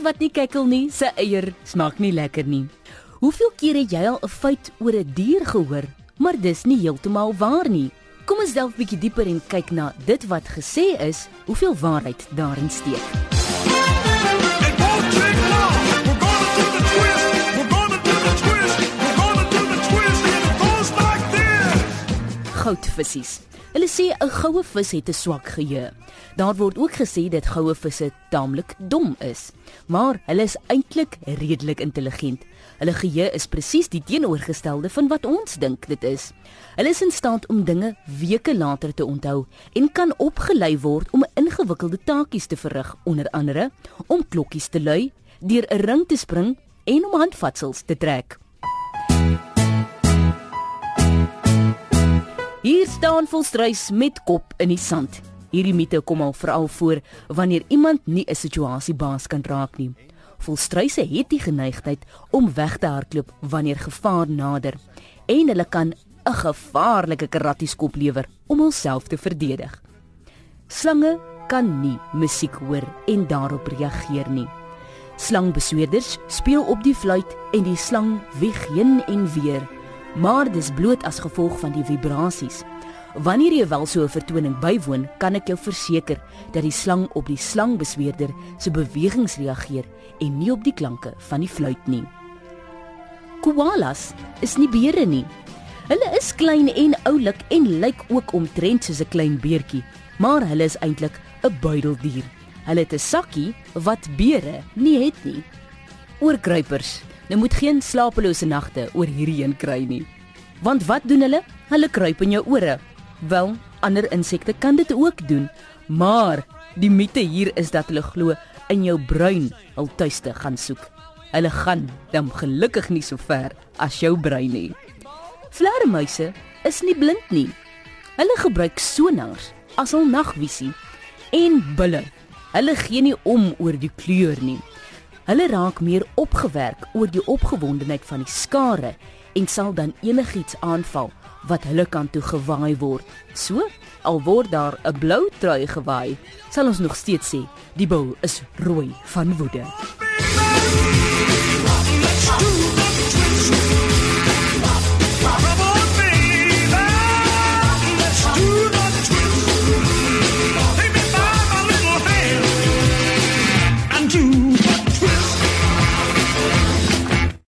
nie kekkel nie, sy eier smaak nie lekker nie. Hoeveel keer het jy al 'n feit oor 'n dier gehoor, maar dis nie heeltemal waar nie? Kom ons delf bietjie dieper en kyk na dit wat gesê is, hoeveel waarheid daarin steek. Goudvissies. Hulle sê 'n goue vis het 'n swak geheue. Daar word ook gesê dat goue visse taamlik dom is, maar hulle is eintlik redelik intelligent. Hulle geheue is presies die teenoorgestelde van wat ons dink dit is. Hulle is in staat om dinge weke later te onthou en kan opgelei word om ingewikkelde taakies te verrig, onder andere om klokkies te lui, deur 'n ring te spring en om handvatsels te trek. Hier staan volstruis met kop in die sand. Hierdie mite kom al veral voor wanneer iemand nie 'n situasie baas kan raak nie. Volstruise het die geneigtheid om weg te hardloop wanneer gevaar nader en hulle kan 'n gevaarlike karattieskop lewer om hulself te verdedig. Slange kan nie musiek hoor en daarop reageer nie. Slangbesweerders speel op die fluit en die slang wieg heen en weer, maar dis bloot as gevolg van die vibrasies. Wanneer jy wel so 'n vertoning bywoon, kan ek jou verseker dat die slang op die slangbesweerder se bewegings reageer en nie op die klanke van die fluit nie. Koalas is nie beere nie. Hulle is klein en oulik en lyk ook omtrent soos 'n klein beertjie, maar hulle is eintlik 'n buideldier. Hulle het 'n sakkie wat beere nie het nie. Oorkruipers. Nou moet geen slapelose nagte oor hierdie een kry nie. Want wat doen hulle? Hulle kruip in jou ore. Wel, ander insekte kan dit ook doen, maar die mite hier is dat hulle glo in jou brein hul tuiste gaan soek. Hulle gaan dan gelukkig nie so ver as jou brein nie. Vlermuise is nie blind nie. Hulle gebruik sonars as hul nagvisie en bulle. Hulle gee nie om oor die kleur nie. Hulle raak meer opgewerk oor die opgewondenheid van die skare en sal dan enigiets aanval wat hulle kant toe gewaai word. So, al word daar 'n blou trui gewaai, sal ons nog steeds sê die bil is rooi van woede. Do